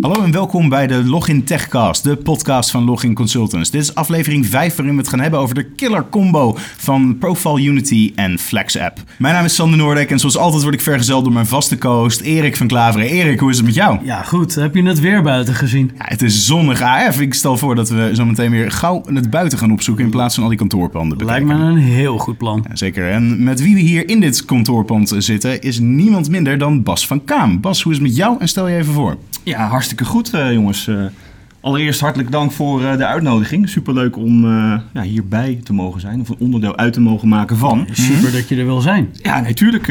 Hallo en welkom bij de Login Techcast, de podcast van Login Consultants. Dit is aflevering 5 waarin we het gaan hebben over de killer combo van Profile Unity en Flex App. Mijn naam is Sander Noordek en zoals altijd word ik vergezeld door mijn vaste co-host Erik van Klaveren. Erik, hoe is het met jou? Ja, goed. Heb je het weer buiten gezien? Ja, het is zonnig AF. Ik stel voor dat we zo meteen weer gauw het buiten gaan opzoeken in plaats van al die kantoorpanden Lijkt bekijken. me een heel goed plan. Ja, zeker. En met wie we hier in dit kantoorpand zitten is niemand minder dan Bas van Kaam. Bas, hoe is het met jou en stel je even voor. Ja, hartstikke goed, eh, jongens. Eh, allereerst hartelijk dank voor eh, de uitnodiging. Superleuk om ja, hierbij te mogen zijn, of een onderdeel uit te mogen maken van. Super dat je er wil zijn. Ja, natuurlijk.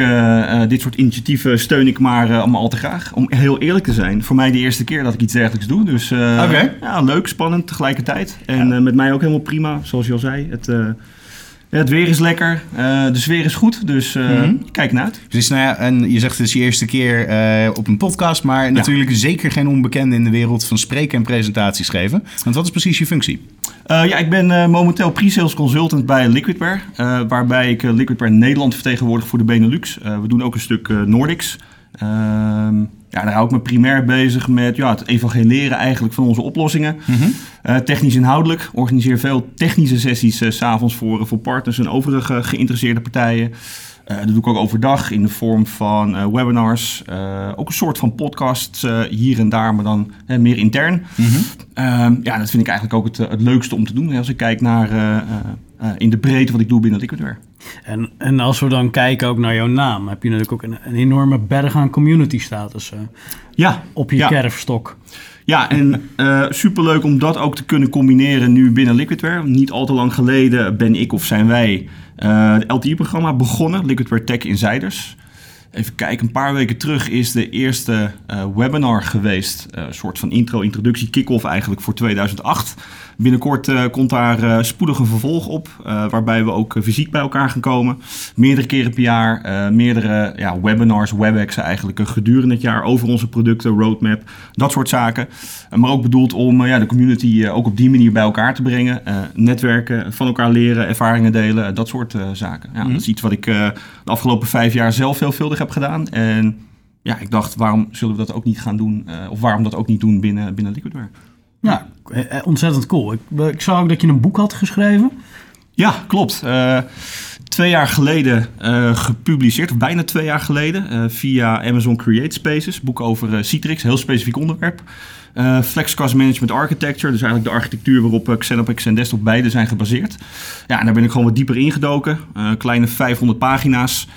dit soort initiatieven steun ik maar allemaal al te graag. Om heel eerlijk te zijn, voor mij de eerste keer dat ik iets dergelijks doe. Dus ja, leuk, spannend tegelijkertijd. En met mij ook helemaal prima, zoals je al zei. Het, het weer is lekker, eh, de sfeer is goed, dus eh, Mhm. kijk naar uit. Precies, nou ja, en je zegt het is je eerste keer eh, op een podcast, maar natuurlijk zeker geen onbekende in de wereld van spreken en presentaties geven. Want wat is precies je functie? Ja, ik ben momenteel pre-sales consultant bij Liquidware. waarbij ik Liquidware Nederland vertegenwoordig voor de Benelux. We doen ook een stuk Nordics. Ehm, ja, daar hou ik me primair bezig met ja, het evangeleren eigenlijk van onze oplossingen. Eh, technisch inhoudelijk. Organiseer veel technische sessies s s'avonds voor, voor partners en overige geïnteresseerde partijen. Eh, dat doe ik ook overdag in de vorm van eh, webinars. Eh, ook een soort van podcasts eh, hier en daar, maar dan eh, meer intern. Ehm, ja, dat vind ik eigenlijk ook het, eh, het leukste om te doen. Als ik kijk naar eh, in de breedte wat ik doe binnen Liquidware. En, en als we dan kijken ook naar jouw naam, heb je natuurlijk ook een, een enorme berg aan community status eh, Ja, op je ja. kerfstok. Ja, en eh superleuk om dat ook te kunnen combineren nu binnen Liquidware. Niet al te lang geleden ben ik of zijn wij het LTI-programma begonnen, Liquidware Tech Insiders. Even kijken, een paar weken terug is de eerste webinar geweest. Een soort van intro, introductie, kick-off eigenlijk voor 2008. Binnenkort eh, komt daar eh, spoedig een vervolg op, eh, waarbij we ook fysiek bij elkaar gaan komen. Meerdere keren per jaar, meerdere ja, webinars, WebExen eigenlijk gedurende het jaar over onze producten, roadmap, dat soort zaken. Maar ook bedoeld om ja, de community ook op die manier bij elkaar te brengen. netwerken, van elkaar leren, ervaringen delen, dat soort zaken. Ja, Dat is iets wat ik de afgelopen vijf jaar zelf veelvuldig heb gedaan. En ja, ik dacht, waarom zullen we dat ook niet gaan doen? of waarom dat ook niet doen binnen, binnen Liquidware? Ja, eh, eh, ontzettend cool. Ik, ik zag ook dat je een boek had geschreven. Ja, klopt. Eh, twee jaar geleden eh, gepubliceerd, of bijna twee jaar geleden, eh, via Amazon Create Spaces. Boek over eh, Citrix, heel specifiek onderwerp. Eh Flex Cost Management Architecture, dus eigenlijk de architectuur waarop eh, Xenopix en Desktop beide zijn gebaseerd. Ja, en daar ben ik gewoon wat dieper ingedoken. Eh kleine 500 pagina's.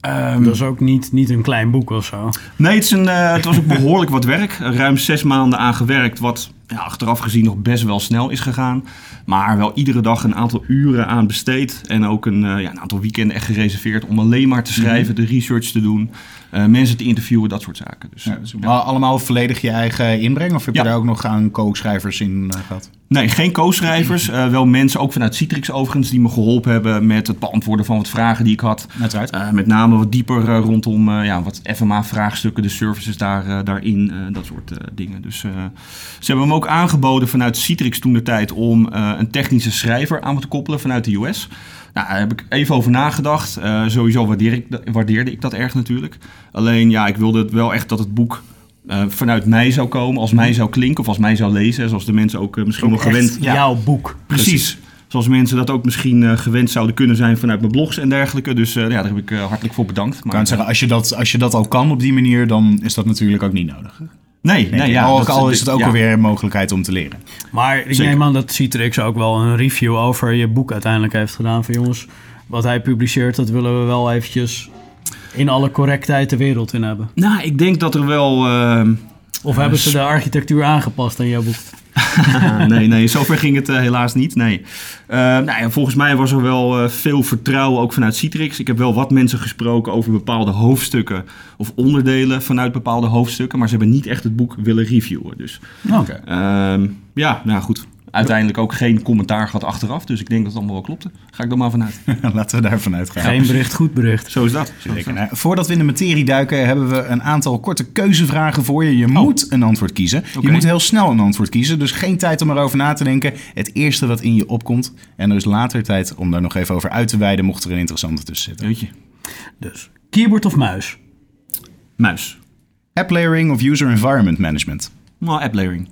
Ehm, Dat is ook niet, niet een klein boek of zo. Nee, het, is een, eh, het was ook behoorlijk wat werk. Ruim zes maanden aan gewerkt, wat ja, achteraf gezien nog best wel snel is gegaan. Maar wel iedere dag een aantal uren aan besteed. En ook een, eh, ja, een aantal weekenden echt gereserveerd om alleen maar te schrijven, de research te doen, eh, mensen te interviewen, dat soort zaken. Dus, Ja, dus Allemaal volledig je eigen inbreng of heb je daar ook nog aan co-schrijvers in eh, gehad? Nee, geen co-schrijvers. Eh, wel mensen, ook vanuit Citrix overigens, die me geholpen hebben met het beantwoorden van wat vragen die ik had. Uiteraard. Eh, met name wat dieper eh, rondom ja, wat FMA-vraagstukken, de services daar, daarin, dat soort dingen. Dus ze hebben me ook aangeboden vanuit Citrix toen de tijd om een technische schrijver aan me te koppelen vanuit de US. Nou, daar heb ik even over nagedacht. Sowieso waardeer ik, dat- waardeerde ik dat erg natuurlijk. Alleen ja, ik wilde het wel echt dat het boek eh, vanuit mij zou komen, als mij zou klinken of als mij zou lezen. Zoals de mensen ook eh, misschien nog gewend... Jouw boek. Precies. Zoals mensen dat ook misschien eh, gewend zouden kunnen zijn vanuit mijn blogs en dergelijke. Dus eh, ja, daar heb ik hartelijk voor bedankt. Ik Maar, kan zeggen, als je, dat, als je dat al kan op die manier, dan is dat natuurlijk ook niet nodig. nee, nee, ja, al, dat- al is het ook ja. alweer een mogelijkheid om te leren. Maar ik Zeker. neem aan dat Citrix ook wel een review over je boek uiteindelijk heeft gedaan. Van jongens, wat hij publiceert, dat willen we wel eventjes in alle correctheid de wereld in hebben. Nou, ik denk dat er wel... eh, Of hebben ze de architectuur aangepast aan jouw boek? nee, nee, zover ging het eh, helaas niet. Nee. Eh, nou ja, volgens mij was er wel eh, veel vertrouwen ook vanuit Citrix. Ik heb wel wat mensen gesproken over bepaalde hoofdstukken of onderdelen vanuit bepaalde hoofdstukken. Maar ze hebben niet echt het boek willen reviewen. Dus Oké. ehm, ja, nou goed. Uiteindelijk ook geen commentaar gehad achteraf. Dus ik denk dat het allemaal wel klopte. Ga ik dan maar vanuit. Laten we daarvan uitgaan. Geen bericht, goed bericht. Zo is dat. Zeker. Nou, voordat we in de materie duiken, hebben we een aantal korte keuzevragen voor je. Je moet een antwoord kiezen. Je moet heel snel een antwoord kiezen, dus geen tijd om erover na te denken. Het eerste wat in je opkomt. En er is later tijd om daar nog even over uit te wijden, mocht er een interessante tussen zitten. Weet je. Dus keyboard of muis? Muis. App layering of user environment management. Nou, app layering.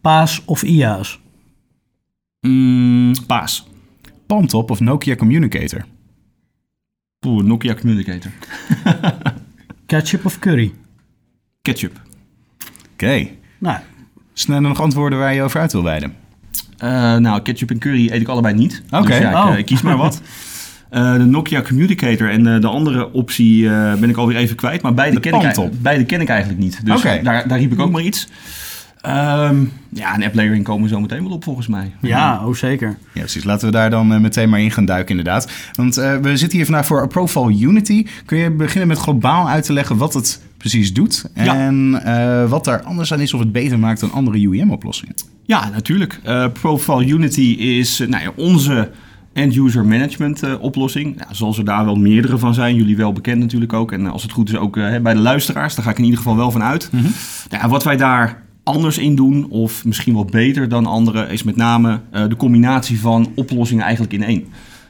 PaaS of IaaS? Mm, Paas. Palmtop of Nokia Communicator? Oeh, Nokia Communicator. Ketchup of curry? Ketchup. Oké. Nou, Snel nog antwoorden waar je over uit wil wijden. Eh, nou, ketchup en curry eet ik allebei niet. Oké. Dus ja, ik, Oh. eh, ik kies maar wat. Eh, de Nokia Communicator en eh, de andere optie eh, ben ik alweer even kwijt. Maar beide, De ken ik, beide ken ik eigenlijk niet. Dus Oké. daar, daar riep ik ook maar iets. Ehm, ja, en app layering komen we zo meteen wel op volgens mij. ja, oh zeker. Ja, precies. Laten we daar dan eh, meteen maar in gaan duiken, inderdaad. Want eh, we zitten hier vandaag voor Profile Unity. Kun je beginnen met globaal uit te leggen wat het precies doet? Ja. En eh, wat daar anders aan is of het beter maakt dan andere UEM-oplossingen? Ja, natuurlijk. Eh, Profile Unity is nou ja, onze end-user management eh, oplossing. Ja, zoals er daar wel meerdere van zijn, jullie wel bekend natuurlijk ook. En als het goed is ook bij de luisteraars, daar ga ik in ieder geval wel van uit. Nou ja, wat wij daar anders in doen, of misschien wel beter dan anderen, is met name eh, de combinatie van oplossingen eigenlijk in één.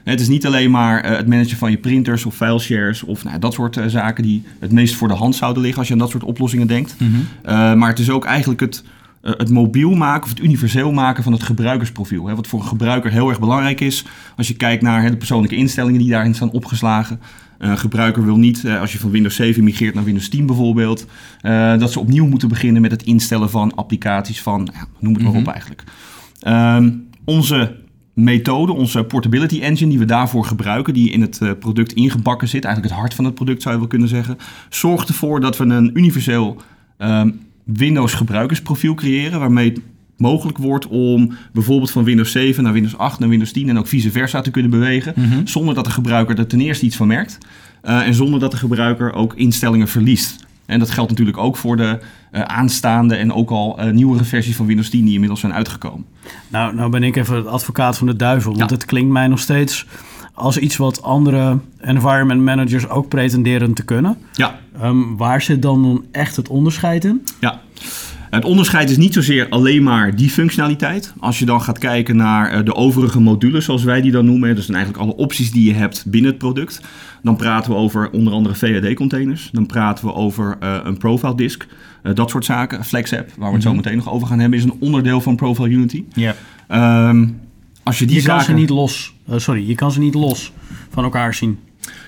Het is niet alleen maar eh, het managen van je printers of fileshares of nou, dat soort eh, zaken die het meest voor de hand zouden liggen als je aan dat soort oplossingen denkt. Eh, maar het is ook eigenlijk het, het mobiel maken of het universeel maken van het gebruikersprofiel. Hè, wat voor een gebruiker heel erg belangrijk is als je kijkt naar hè, de persoonlijke instellingen die daarin staan opgeslagen. Eh, Een gebruiker wil niet, eh, als je van Windows 7 migreert naar Windows 10 bijvoorbeeld, eh, dat ze opnieuw moeten beginnen met het instellen van applicaties van, ja, noem het maar op eigenlijk. Ehm, onze methode, onze portability engine die we daarvoor gebruiken, die in het eh, product ingebakken zit, eigenlijk het hart van het product zou je wel kunnen zeggen, zorgt ervoor dat we een universeel ehm, Windows gebruikersprofiel creëren, waarmee mogelijk wordt om bijvoorbeeld van Windows 7 naar Windows 8 naar Windows 10 en ook vice versa te kunnen bewegen, zonder dat de gebruiker er ten eerste iets van merkt eh, en zonder dat de gebruiker ook instellingen verliest. En dat geldt natuurlijk ook voor de eh, aanstaande en ook al eh, nieuwere versies van Windows 10 die inmiddels zijn uitgekomen. Nou, nou ben ik even het advocaat van de duivel. Want Ja. het klinkt mij nog steeds als iets wat andere environment managers ook pretenderen te kunnen. Ja, Ehm, waar zit dan, dan echt het onderscheid in? Ja. Het onderscheid is niet zozeer alleen maar die functionaliteit. Als je dan gaat kijken naar eh, de overige modules, zoals wij die dan noemen, dus dan eigenlijk alle opties die je hebt binnen het product, dan praten we over onder andere VAD-containers. Dan praten we over eh, een profile disk, eh, dat soort zaken. FlexApp, waar we het zo meteen nog over gaan hebben, is een onderdeel van Profile Unity. Ja. Ehm, als je die Je kan ze niet los. sorry, je kan ze niet los van elkaar zien.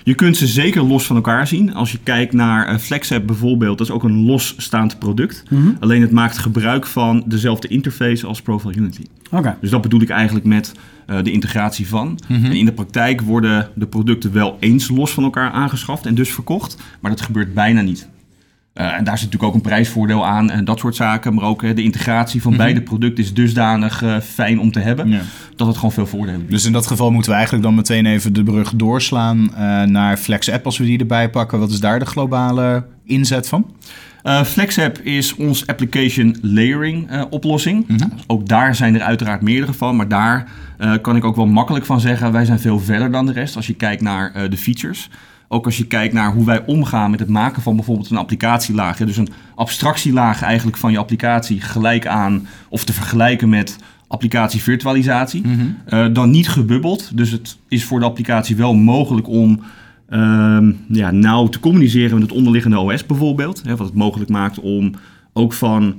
Je kunt ze zeker los van elkaar zien. Als je kijkt naar eh, FlexApp bijvoorbeeld, dat is ook een losstaand product. Alleen het maakt gebruik van dezelfde interface als Profile Unity. Oké. Dus dat bedoel ik eigenlijk met eh, de integratie van. En in de praktijk worden de producten wel eens los van elkaar aangeschaft en dus verkocht, maar dat gebeurt bijna niet. Eh, en daar zit natuurlijk ook een prijsvoordeel aan en dat soort zaken. Maar ook eh, de integratie van beide producten is dusdanig eh, fijn om te hebben, Ja. dat het gewoon veel voordelen biedt. Dus in dat geval moeten we eigenlijk dan meteen even de brug doorslaan eh, naar FlexApp als we die erbij pakken. Wat is daar de globale inzet van? Eh, FlexApp is ons application layering eh, oplossing. Nou, ook daar zijn er uiteraard meerdere van, maar daar eh, kan ik ook wel makkelijk van zeggen, wij zijn veel verder dan de rest als je kijkt naar eh, de features. Ook als je kijkt naar hoe wij omgaan met het maken van bijvoorbeeld een applicatielaag. Dus een abstractielaag eigenlijk van je applicatie gelijk aan of te vergelijken met applicatievirtualisatie. Eh, dan niet gebubbeld. Dus het is voor de applicatie wel mogelijk om ehm, ja, nauw te communiceren met het onderliggende OS bijvoorbeeld. Hè, wat het mogelijk maakt om ook van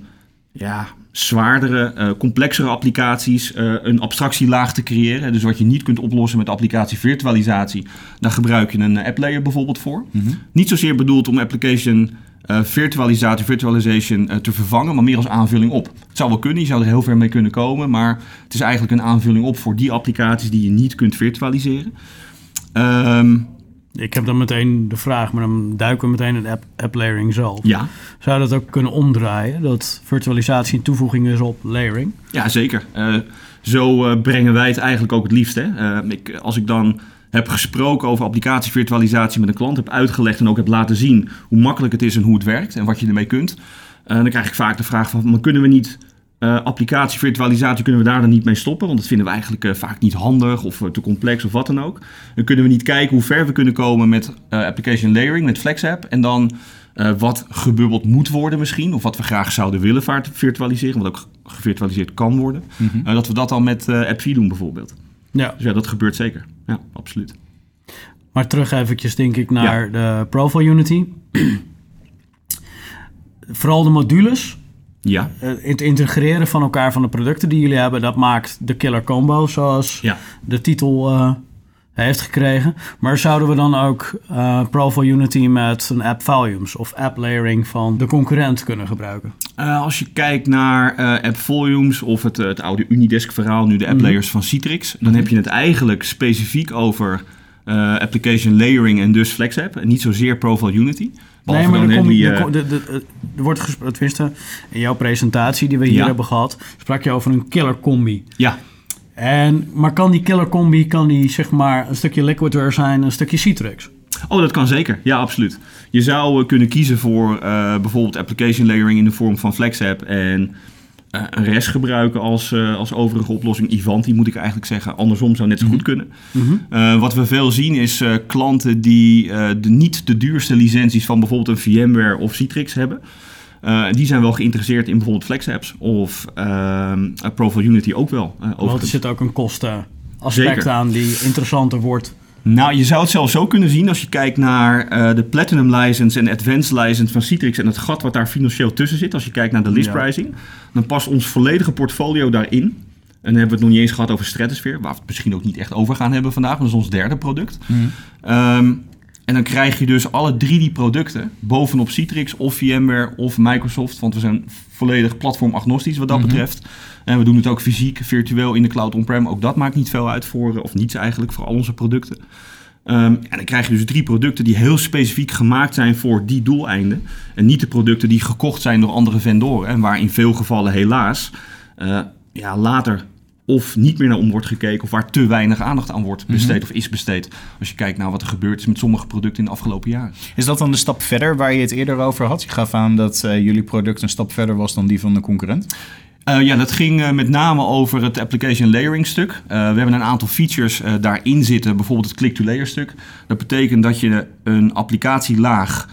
ja, zwaardere, eh, complexere applicaties eh, een abstractielaag te creëren. Dus wat je niet kunt oplossen met applicatievirtualisatie, daar gebruik je een app layer bijvoorbeeld voor. Niet zozeer bedoeld om application eh, virtualisatie, virtualization eh, te vervangen, maar meer als aanvulling op. Het zou wel kunnen, je zou er heel ver mee kunnen komen, maar het is eigenlijk een aanvulling op voor die applicaties die je niet kunt virtualiseren. Ehm, Ik heb dan meteen de vraag, maar dan duiken we meteen in app, app layering zelf. ja, Zou dat ook kunnen omdraaien? Dat virtualisatie een toevoeging is op layering? Ja, zeker. Eh, zo eh, brengen wij het eigenlijk ook het liefst. Hè? Eh, ik, als ik dan heb gesproken over applicatievirtualisatie met een klant, heb uitgelegd en ook heb laten zien hoe makkelijk het is en hoe het werkt en wat je ermee kunt, dan krijg ik vaak de vraag van, maar kunnen we niet eh applicatievirtualisatie, kunnen we daar dan niet mee stoppen? Want dat vinden we eigenlijk eh, vaak niet handig of eh, te complex of wat dan ook. Dan kunnen we niet kijken hoe ver we kunnen komen met application layering, met FlexApp en dan wat gebubbeld moet worden misschien, of wat we graag zouden willen virtualiseren, wat ook gevirtualiseerd kan worden. Eh, dat we dat dan met AppV doen bijvoorbeeld. Ja. Dus ja, dat gebeurt zeker. Ja, absoluut. Maar terug eventjes denk ik naar de Profile Unity. Vooral de modules Ja, Eh, het integreren van elkaar van de producten die jullie hebben, dat maakt de killer combo, zoals ja. de titel eh, heeft gekregen. Maar zouden we dan ook eh Profile Unity met een app volumes of app layering van de concurrent kunnen gebruiken? Als je kijkt naar eh, app volumes of het, het oude Unidesk verhaal, nu de app Mhm. layers van Citrix, dan heb je het eigenlijk specifiek over application layering en dus Flex App en niet zozeer Profile Unity. Behalve nee, maar er, in kom, die, er, eh, er wordt gesproken, tenminste, in jouw presentatie die we hier Ja. hebben gehad, sprak je over een killer combi. ja, En, maar kan die killer combi, kan die zeg maar een stukje liquidware zijn, een stukje Citrix? Oh, dat kan zeker. Ja, absoluut. Je zou eh, kunnen kiezen voor eh, bijvoorbeeld application layering in de vorm van FlexApp en eh, REST gebruiken als, eh, als overige oplossing. Ivanti moet ik eigenlijk zeggen. Andersom zou net zo goed kunnen. Mhm. Eh, wat we veel zien is eh, klanten die eh, de, niet de duurste licenties van bijvoorbeeld een VMware of Citrix hebben. Eh, die zijn wel geïnteresseerd in bijvoorbeeld FlexApps of ehm Profile Unity ook wel. eh, Want er zit ook een kostenaspect aan die interessanter wordt. Nou, je zou het zelfs zo kunnen zien als je kijkt naar eh, de Platinum License en Advanced License van Citrix en het gat wat daar financieel tussen zit. Als je kijkt naar de list Ja. pricing, dan past ons volledige portfolio daarin. En dan hebben we het nog niet eens gehad over Stratosphere, waar we het misschien ook niet echt over gaan hebben vandaag. Dat is ons derde product. Ehm, en dan krijg je dus alle drie die producten bovenop Citrix of VMware of Microsoft. Want we zijn volledig platformagnostisch wat dat Mhm. betreft. En we doen het ook fysiek, virtueel in de cloud on-prem. Ook dat maakt niet veel uit voor, eh, of niets eigenlijk, voor al onze producten. Ehm, en dan krijg je dus drie producten die heel specifiek gemaakt zijn voor die doeleinden. En niet de producten die gekocht zijn door andere vendoren. En waar in veel gevallen helaas eh, ja, later of niet meer naar om wordt gekeken... of waar te weinig aandacht aan wordt besteed of is besteed. Als je kijkt naar wat er gebeurd is met sommige producten in de afgelopen jaren. Is dat dan de stap verder waar je het eerder over had? Je gaf aan dat eh, jullie product een stap verder was dan die van de concurrent. Eh, ja, dat ging eh, met name over het application layering stuk. We hebben een aantal features daarin zitten, bijvoorbeeld het click-to-layer stuk. Dat betekent dat je een applicatielaag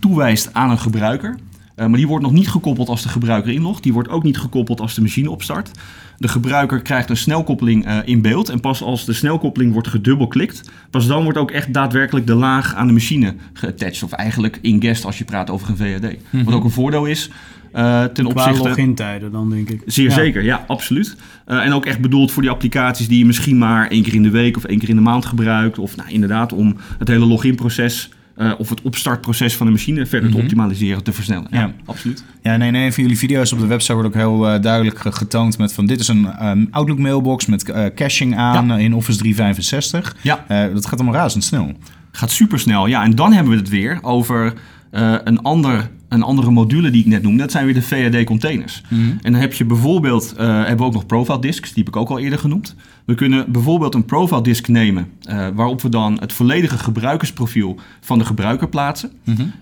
toewijst aan een gebruiker. Eh, maar die wordt nog niet gekoppeld als de gebruiker inlogt. Die wordt ook niet gekoppeld als de machine opstart. De gebruiker krijgt een snelkoppeling eh, in beeld. En pas als de snelkoppeling wordt gedubbelklikt, pas dan wordt ook echt daadwerkelijk de laag aan de machine geattached. Of eigenlijk in guest als je praat over een VAD. Wat ook een voordeel is eh, ten Qua opzichte... login-tijden dan, denk ik. Zeer Ja. zeker, ja, absoluut. En ook echt bedoeld voor die applicaties die je misschien maar één keer in de week of één keer in de maand gebruikt. Of nou, inderdaad om het hele loginproces eh, of het opstartproces van de machine verder te Mhm. optimaliseren, te versnellen. Ja, Ja. absoluut. Ja, nee, nee, van jullie video's op de website wordt ook heel eh, duidelijk ge- getoond met van dit is een ehm, Outlook mailbox met eh, caching aan in Office 365. Ja. Dat gaat allemaal razendsnel. Gaat supersnel. Ja, en dan hebben we het weer over een, ander, een andere module die ik net noemde. Dat zijn weer de VAD-containers. En dan heb je bijvoorbeeld, hebben we ook nog profile disks, die heb ik ook al eerder genoemd. We kunnen bijvoorbeeld een profile disk nemen, eh, waarop we dan het volledige gebruikersprofiel van de gebruiker plaatsen.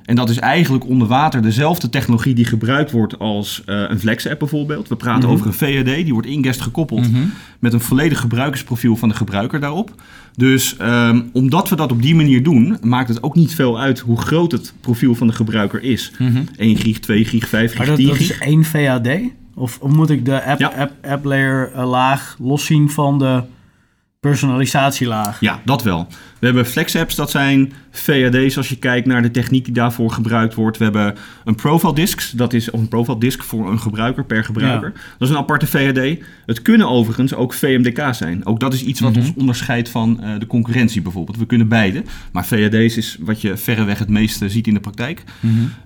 En dat is eigenlijk onder water dezelfde technologie die gebruikt wordt als eh, een Flex-app bijvoorbeeld. We praten over een VAD, die wordt in guest gekoppeld met een volledig gebruikersprofiel van de gebruiker daarop. Dus ehm, omdat we dat op die manier doen, maakt het ook niet veel uit hoe groot het profiel van de gebruiker is. 1 gig, 2 gig, 5 Maar gig, dat, 10 dat gig. is één VAD? Of, of moet ik de app, Ja. app, app layer eh, laag loszien van de personalisatielaag? Ja, dat wel. We hebben flex apps, dat zijn VAD's als je kijkt naar de techniek die daarvoor gebruikt wordt. We hebben een profile disks, dat is een profile disk voor een gebruiker per gebruiker. Ja. Dat is een aparte VAD. Het kunnen overigens ook VMDK's zijn. Ook dat is iets wat ons onderscheidt van eh, de concurrentie bijvoorbeeld. We kunnen beide, maar VAD's is wat je verreweg het meeste ziet in de praktijk.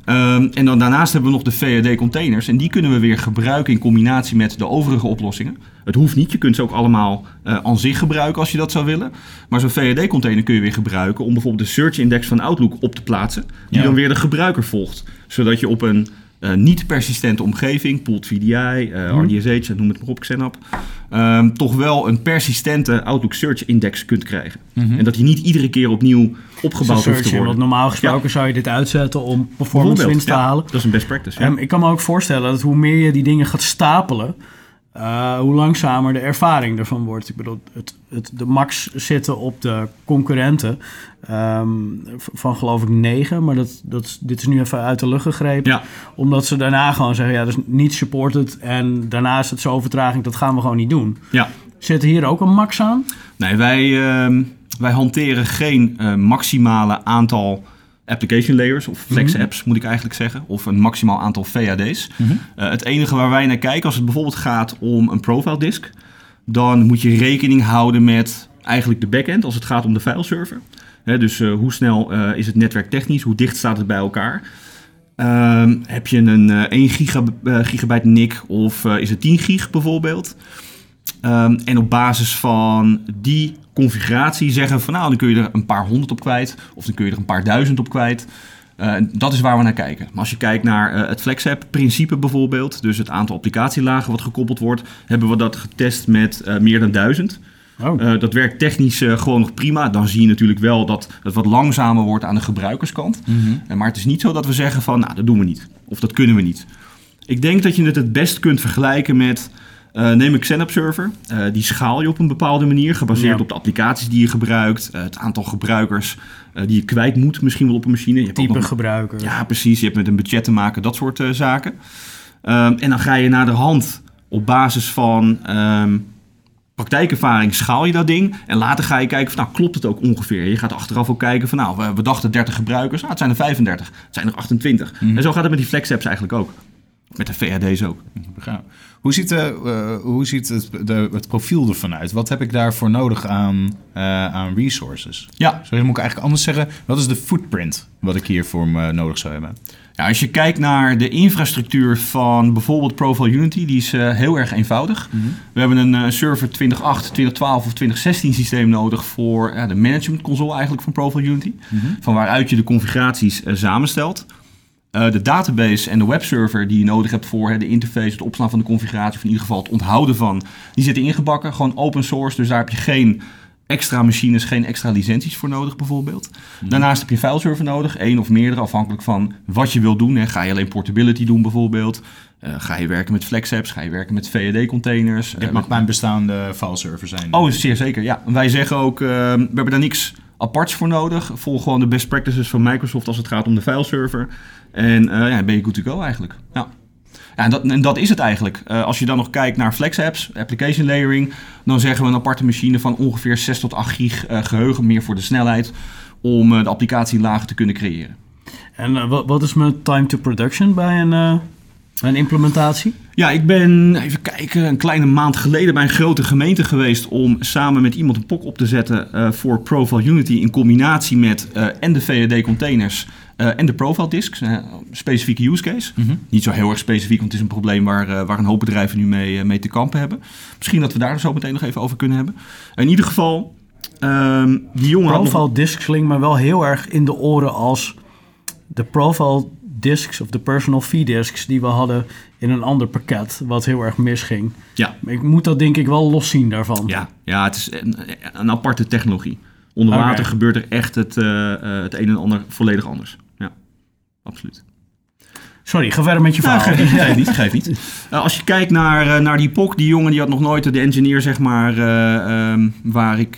Ehm, en dan daarnaast hebben we nog de VAD-containers. En die kunnen we weer gebruiken in combinatie met de overige oplossingen. Het hoeft niet, je kunt ze ook allemaal eh, aan zich gebruiken als je dat zou willen. Maar zo'n VAD-container kun je weer gebruiken om bijvoorbeeld de search index van Outlook op te plaatsen. Die Ja. dan weer de gebruiker volgt. Zodat je op een eh, niet persistente omgeving, pooled VDI, eh, RDSH, noem het maar op, Xenap, ehm, toch wel een persistente Outlook search index kunt krijgen. En dat die niet iedere keer opnieuw opgebouwd hoeft te in, want worden. normaal gesproken zou je dit uitzetten om performance winst te ja, halen. Dat is een best practice. Ja. En ik kan me ook voorstellen dat hoe meer je die dingen gaat stapelen, eh, hoe langzamer de ervaring ervan wordt. Ik bedoel, het, het, de max zitten op de concurrenten ehm, van geloof ik negen, maar dat, dat, dit is nu even uit de lucht gegrepen. Ja. Omdat ze daarna gewoon zeggen, ja, dat is niet supported en daarna is het zo vertraging, dat gaan we gewoon niet doen. ja. Zit hier ook een max aan? Nee, wij, ehm, wij hanteren geen eh, maximale aantal application layers of flex apps moet ik eigenlijk zeggen. Of een maximaal aantal VAD's. Eh, het enige waar wij naar kijken als het bijvoorbeeld gaat om een profile disk. Dan moet je rekening houden met eigenlijk de backend als het gaat om de fileserver. Dus eh, hoe snel eh, is het netwerk technisch? Hoe dicht staat het bij elkaar? Ehm, heb je een eh 1 gigab- eh, gigabyte NIC of is het 10 gig bijvoorbeeld? Ehm, en op basis van die configuratie zeggen van nou, dan kun je er een paar honderd op kwijt. Of dan kun je er een paar duizend op kwijt. Eh, dat is waar we naar kijken. Maar als je kijkt naar eh, het FlexApp-principe bijvoorbeeld, dus het aantal applicatielagen wat gekoppeld wordt, hebben we dat getest met eh, meer dan duizend. Oh. Dat werkt technisch gewoon nog prima. Dan zie je natuurlijk wel dat het wat langzamer wordt aan de gebruikerskant. Eh, maar het is niet zo dat we zeggen van, nou, dat doen we niet. Of dat kunnen we niet. Ik denk dat je het het best kunt vergelijken met... eh, neem een Xenap server. Eh, die schaal je op een bepaalde manier, gebaseerd Ja. op de applicaties die je gebruikt, eh, het aantal gebruikers die je kwijt moet, misschien wel op een machine. Je hebt Type nog- gebruiker. ja, precies. Je hebt met een budget te maken, dat soort zaken. Ehm, en dan ga je naar de hand op basis van ehm, praktijkervaring schaal je dat ding. En later ga je kijken van, nou, klopt het ook ongeveer? Je gaat achteraf ook kijken van, nou, we, dachten 30 gebruikers. Nou, het zijn er 35. Het zijn er 28. En zo gaat het met die flex apps eigenlijk ook. Met de VAD's ook. Hoe ziet, de, eh, hoe ziet het, de, het profiel ervan uit? Wat heb ik daarvoor nodig aan, eh, aan resources? Ja, Sorry, moet ik eigenlijk anders zeggen. Wat is de footprint wat ik hiervoor me nodig zou hebben? Ja, als je kijkt naar de infrastructuur van bijvoorbeeld Profile Unity, die is eh, heel erg eenvoudig. We hebben een eh, server 2008, 2012 of 2016 systeem nodig voor de management console eigenlijk van Profile Unity. Van waaruit je de configuraties eh, samenstelt. Eh, de database en de webserver die je nodig hebt voor hè, de interface, het opslaan van de configuratie, of in ieder geval het onthouden van, die zitten ingebakken. Gewoon open source, dus daar heb je geen extra machines, geen extra licenties voor nodig bijvoorbeeld. Daarnaast heb je een fileserver nodig, één of meerdere, afhankelijk van wat je wilt doen. Hè. Ga je alleen portability doen bijvoorbeeld? Eh, ga je werken met flex apps? Ga je werken met VAD-containers? Dit mag mijn bestaande fileserver zijn. Oh, zeer zeker. Ja, wij zeggen ook, eh, we hebben daar niks aparts voor nodig. Volg gewoon de best practices van Microsoft als het gaat om de fileserver. En eh, ja, ben je good to go eigenlijk. Ja. Ja, en, dat, en dat is het eigenlijk. Eh, als je dan nog kijkt naar flex apps, application layering, dan zeggen we een aparte machine van ongeveer 6 tot 8 gig eh, geheugen, meer voor de snelheid, om de applicatielagen te kunnen creëren. En wat is mijn time to production bij een, een implementatie? Ja, ik ben, even kijken, een kleine maand geleden bij een grote gemeente geweest om samen met iemand een POC op te zetten eh, voor Profile Unity in combinatie met eh, en de VAD-containers eh, en de Profile Disks. specifieke use case. Niet zo heel erg specifiek, want het is een probleem waar, waar een hoop bedrijven nu mee, mee te kampen hebben. Misschien dat we daar zo meteen nog even over kunnen hebben. In ieder geval, ehm, die jongen had nog- Profile disks klinkt me wel heel erg in de oren als de profile disks of de personal fee disks die we hadden in een ander pakket, wat heel erg misging. Ja, Ik moet dat denk ik wel loszien daarvan. Ja, ja het is een, een aparte technologie. Onder water gebeurt er echt het, eh, eh, het een en ander volledig anders. Ja, absoluut. Sorry, ga verder met je Nou, verhaal. geef niet, geef niet. Geef niet. Eh, als je kijkt naar, naar die POC, die jongen die had nog nooit de engineer, zeg maar, eh, ehm, waar, ik,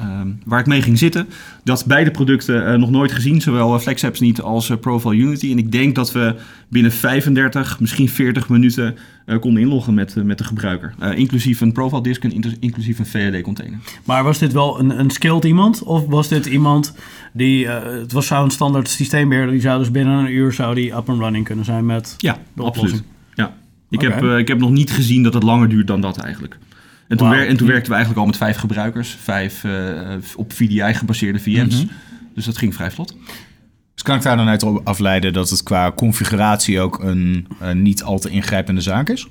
ehm, waar ik mee ging zitten. Dat beide producten eh, nog nooit gezien, zowel eh, FlexApps niet als eh, Profile Unity. En ik denk dat we binnen 35, misschien 40 minuten konden inloggen met, met de gebruiker. Inclusief een Profile disk en inclusief een VAD-container. Maar was dit wel een, een skilled iemand? Of was dit iemand die... het was zou een standaard systeembeheerder. Die zou dus binnen een uur zou die up and running kunnen zijn met... Ja, De absoluut. oplossing. Ja. Ik, heb, ik heb nog niet gezien dat het langer duurt dan dat eigenlijk. En toen, wer- en toen werkten we eigenlijk al met vijf gebruikers, vijf eh, op VDI gebaseerde VM's. Mhm. Dus dat ging vrij vlot. Dus kan ik daar dan uit afleiden dat het qua configuratie ook een eh, niet al te ingrijpende zaak is?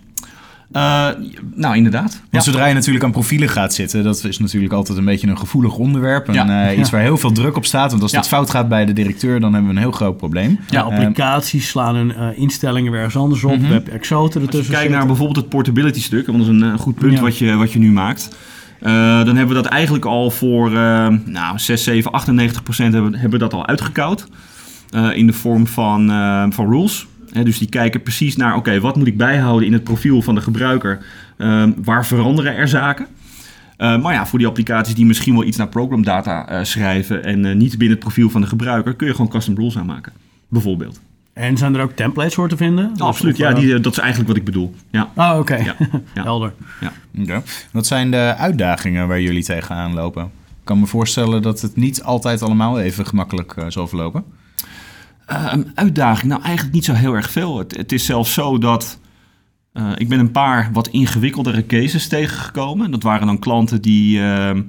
Eh, nou, inderdaad. Want Ja. zodra je natuurlijk aan profielen gaat zitten, dat is natuurlijk altijd een beetje een gevoelig onderwerp. En Ja. eh, iets Ja. waar heel veel druk op staat. Want als Ja. dat fout gaat bij de directeur, dan hebben we een heel groot probleem. Ja, Eh, applicaties slaan hun eh, instellingen weer ergens anders op. Mhm. We hebben Exoten Als je ertussen kijkt naar bijvoorbeeld het portability stuk, want dat is een, goed punt Ja. wat, je, wat je nu maakt. Eh, dan hebben we dat eigenlijk al voor eh, nou, 6, 7, 98 procent hebben, hebben we dat al uitgekoud. Eh, in de vorm van, eh, van rules. Hè, dus die kijken precies naar, oké, wat moet ik bijhouden in het profiel van de gebruiker? Ehm, waar veranderen er zaken? Eh, maar ja, voor die applicaties die misschien wel iets naar programdata eh schrijven en eh, niet binnen het profiel van de gebruiker, kun je gewoon custom rules aanmaken. Bijvoorbeeld. En zijn er ook templates voor te vinden? Absoluut, of, ja, eh, die, dat is eigenlijk wat ik bedoel. Ja, Ah, oké. ja, ja. Helder. Oké. Wat zijn de uitdagingen waar jullie tegenaan lopen? kan me voorstellen dat het niet altijd allemaal even gemakkelijk uh, zal verlopen. Uh, een uitdaging? Nou, eigenlijk niet zo heel erg veel. Het, het is zelfs zo dat... Uh, ik ben een paar wat ingewikkeldere cases tegengekomen. Dat waren dan klanten die ehm,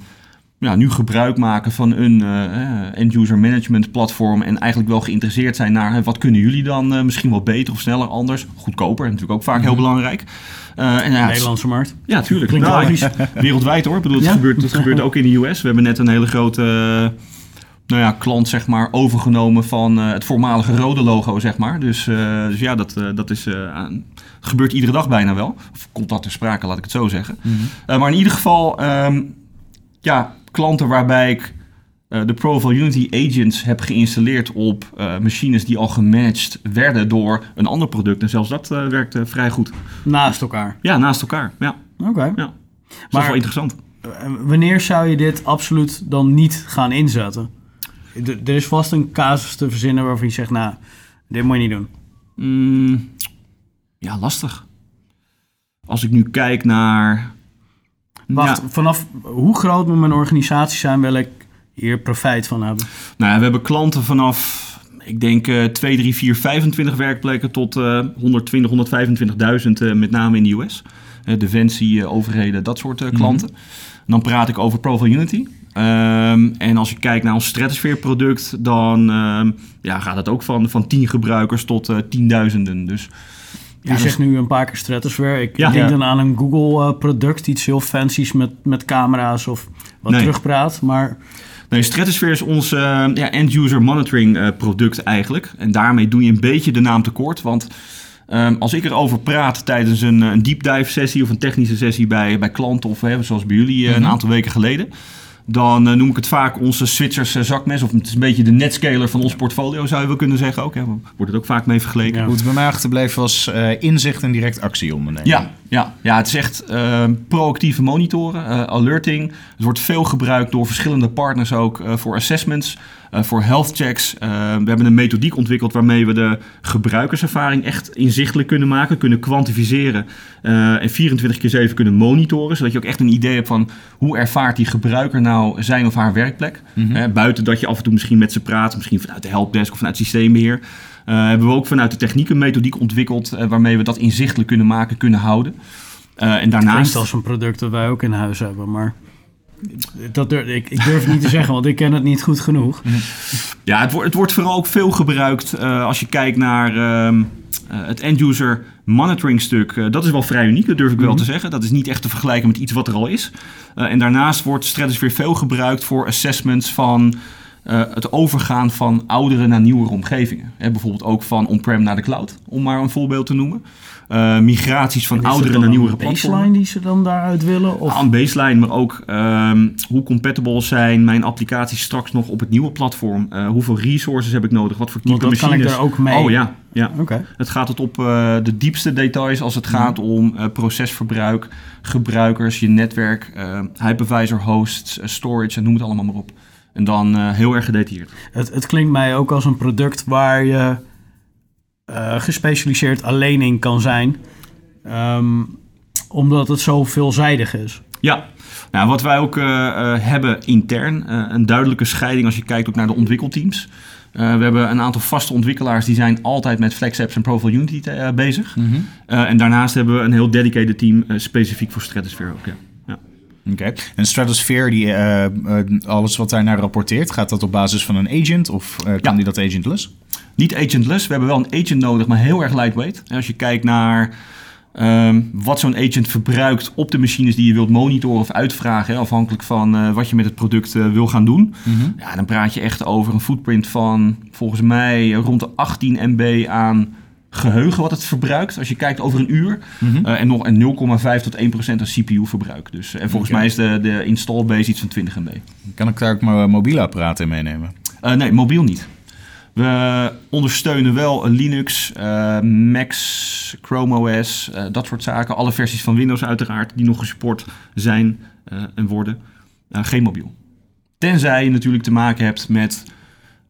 ja, nu gebruik maken van een uh, end-user management platform en eigenlijk wel geïnteresseerd zijn naar wat kunnen jullie dan uh, misschien wel beter of sneller anders. Goedkoper, natuurlijk ook vaak heel mhm. belangrijk. Uh, en, ja, Nederlandse markt. Ja, tuurlijk. Nou, wereldwijd hoor. Ik bedoel, het, ja? gebeurt, het gebeurt ook in de US. We hebben net een hele grote nou ja, klant zeg maar, overgenomen van het voormalige rode logo, zeg maar. Dus, dus ja, dat, dat is, gebeurt iedere dag bijna wel. Of komt dat ter sprake, laat ik het zo zeggen. Mm -hmm. maar in ieder geval, um, ja, klanten waarbij ik de Profile Unity agents heb geïnstalleerd op machines die al gematcht werden door een ander product. En zelfs dat werkte vrij goed. Naast elkaar? Ja, naast elkaar. Ja. Oké. Okay. Ja. Dat maar, wel interessant. Wanneer zou je dit absoluut dan niet gaan inzetten? Er is vast een casus te verzinnen waarvan je zegt, nou, dit moet je niet doen. Mm, ja, lastig. Als ik nu kijk naar Wacht, vanaf hoe groot moet mijn organisatie zijn, wil ik hier profijt van hebben? Nou, we hebben klanten vanaf, ik denk uh, 2, 3, 4, 25 werkplekken tot uh, 120, 125.000, uh, met name in de US. Uh, Defensie, overheden, dat soort mhm. klanten. Dan praat ik over Profile Unity. Um, en als je kijkt naar ons Stratosphere product, dan um, ja, gaat het ook van, van 10 gebruikers tot tienduizenden. Dus je ja, zegt nu een paar keer Stratosphere. Ik denk dan aan een Google-product, iets heel fancy's met, met camera's of wat nee. terugpraat. Maar... Nee, Stratosphere is ons uh, ja, end-user monitoring uh, product eigenlijk. En daarmee doe je een beetje de naam tekort. Want um, als ik erover praat tijdens een, een deep dive sessie of een technische sessie bij, bij klanten of hè, zoals bij jullie uh, mm -hmm. een aantal weken geleden dan uh, noem ik het vaak onze Zwitsers zakmes. Of het is een beetje de netscaler van ons portfolio, zou je wel kunnen zeggen. Ook, hè. Wordt het ook vaak mee vergeleken. Ja. Hoe het bij mij achterbleef was uh, inzicht en direct actie ondernemen. Ja, ja, ja, het is echt uh, proactieve monitoren, alerting. Het wordt veel gebruikt door verschillende partners ook voor assessments. Uh, voor health checks. Uh, we hebben een methodiek ontwikkeld waarmee we de gebruikerservaring echt inzichtelijk kunnen maken, kunnen kwantificeren en 24 keer 7 kunnen monitoren, zodat je ook echt een idee hebt van hoe ervaart die gebruiker nou zijn of haar werkplek. Mm -hmm. buiten dat je af en toe misschien met ze praat, misschien vanuit de helpdesk of vanuit systeembeheer. Hebben we ook vanuit de techniek een methodiek ontwikkeld waarmee we dat inzichtelijk kunnen maken, kunnen houden. en daarnaast... Het als een product dat wij ook in huis hebben, maar... Dat durf, ik, ik durf het niet te zeggen, want ik ken het niet goed genoeg. Ja, het, wordt, het wordt vooral ook veel gebruikt uh, als je kijkt naar uh, het end-user monitoring stuk. Uh, dat is wel vrij uniek, dat durf ik wel mm -hmm. te zeggen. Dat is niet echt te vergelijken met iets wat er al is. en daarnaast wordt Stratosphere veel gebruikt voor assessments van het overgaan van oudere naar nieuwere omgevingen. Hè, bijvoorbeeld ook van on-prem naar de cloud, om maar een voorbeeld te noemen. Uh, migraties van oudere naar nieuwere platforms. Een baseline die ze dan daaruit willen? Of? een baseline, maar ook um, hoe compatible zijn mijn applicaties straks nog op het nieuwe platform? Uh, hoeveel resources heb ik nodig? Wat voor type machines? kan ik daar ook mee? Oh ja, ja. Okay. Het gaat tot op uh, de diepste details als het gaat om procesverbruik, gebruikers, je netwerk, hypervisor hosts, storage en noem het allemaal maar op. En dan heel erg gedetailleerd. Het, het klinkt mij ook als een product waar je uh, gespecialiseerd alleen in kan zijn. Um, omdat het zo veelzijdig is. Ja, nou, wat wij ook uh, hebben intern, een duidelijke scheiding als je kijkt ook naar de ontwikkelteams. we hebben een aantal vaste ontwikkelaars die zijn altijd met FlexApps en Profile Unity bezig. Mm -hmm. en daarnaast hebben we een heel dedicated team specifiek voor Stratosphere ook. Ja. Oké. Okay. En Stratosphere, die, alles wat daar naar rapporteert, gaat dat op basis van een agent of kan ja. die dat agentless? Niet agentless. We hebben wel een agent nodig, maar heel erg lightweight. Als je kijkt naar um, wat zo'n agent verbruikt op de machines die je wilt monitoren of uitvragen, hè, afhankelijk van wat je met het product wil gaan doen, -hmm. ja, dan praat je echt over een footprint van volgens mij rond de 18 MB aan geheugen wat het verbruikt. Als je kijkt over een uur. Mm -hmm. uh, en nog 0,5 tot 1 procent aan CPU-verbruik. Dus, en volgens okay. mij is de, de install base iets van 20 MB. Kan ik daar ook mijn mobiele apparaten in meenemen? nee, mobiel niet. We ondersteunen wel Linux, uh, Macs, Chrome OS, dat soort zaken. Alle versies van Windows uiteraard die nog gesupport zijn en worden. geen mobiel. Tenzij je natuurlijk te maken hebt met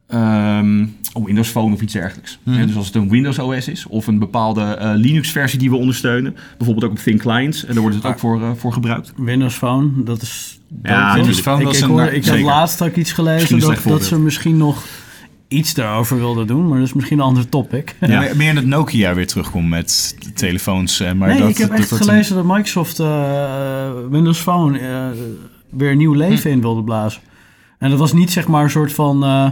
ehm, oh, Windows Phone of iets dergelijks. Mhm. Hè, dus als het een Windows OS is of een bepaalde eh, Linux-versie die we ondersteunen, bijvoorbeeld ook op Thin Clients, en daar wordt het ook voor, eh, voor gebruikt. Windows Phone, dat is... Ja? Windows Phone, ik, dat is ik, een- ik had zeker. laatst ook iets gelezen een dat, dat ze misschien nog iets daarover wilden doen, maar dat is misschien een ander topic. Ja. Meer- Meer dat Nokia weer terugkomt met de telefoons. eh, Maar nee, dat, ik heb dat echt een- gelezen dat Microsoft eh, Windows Phone eh, weer nieuw leven in wilde blazen. En dat was niet zeg maar een soort van, eh,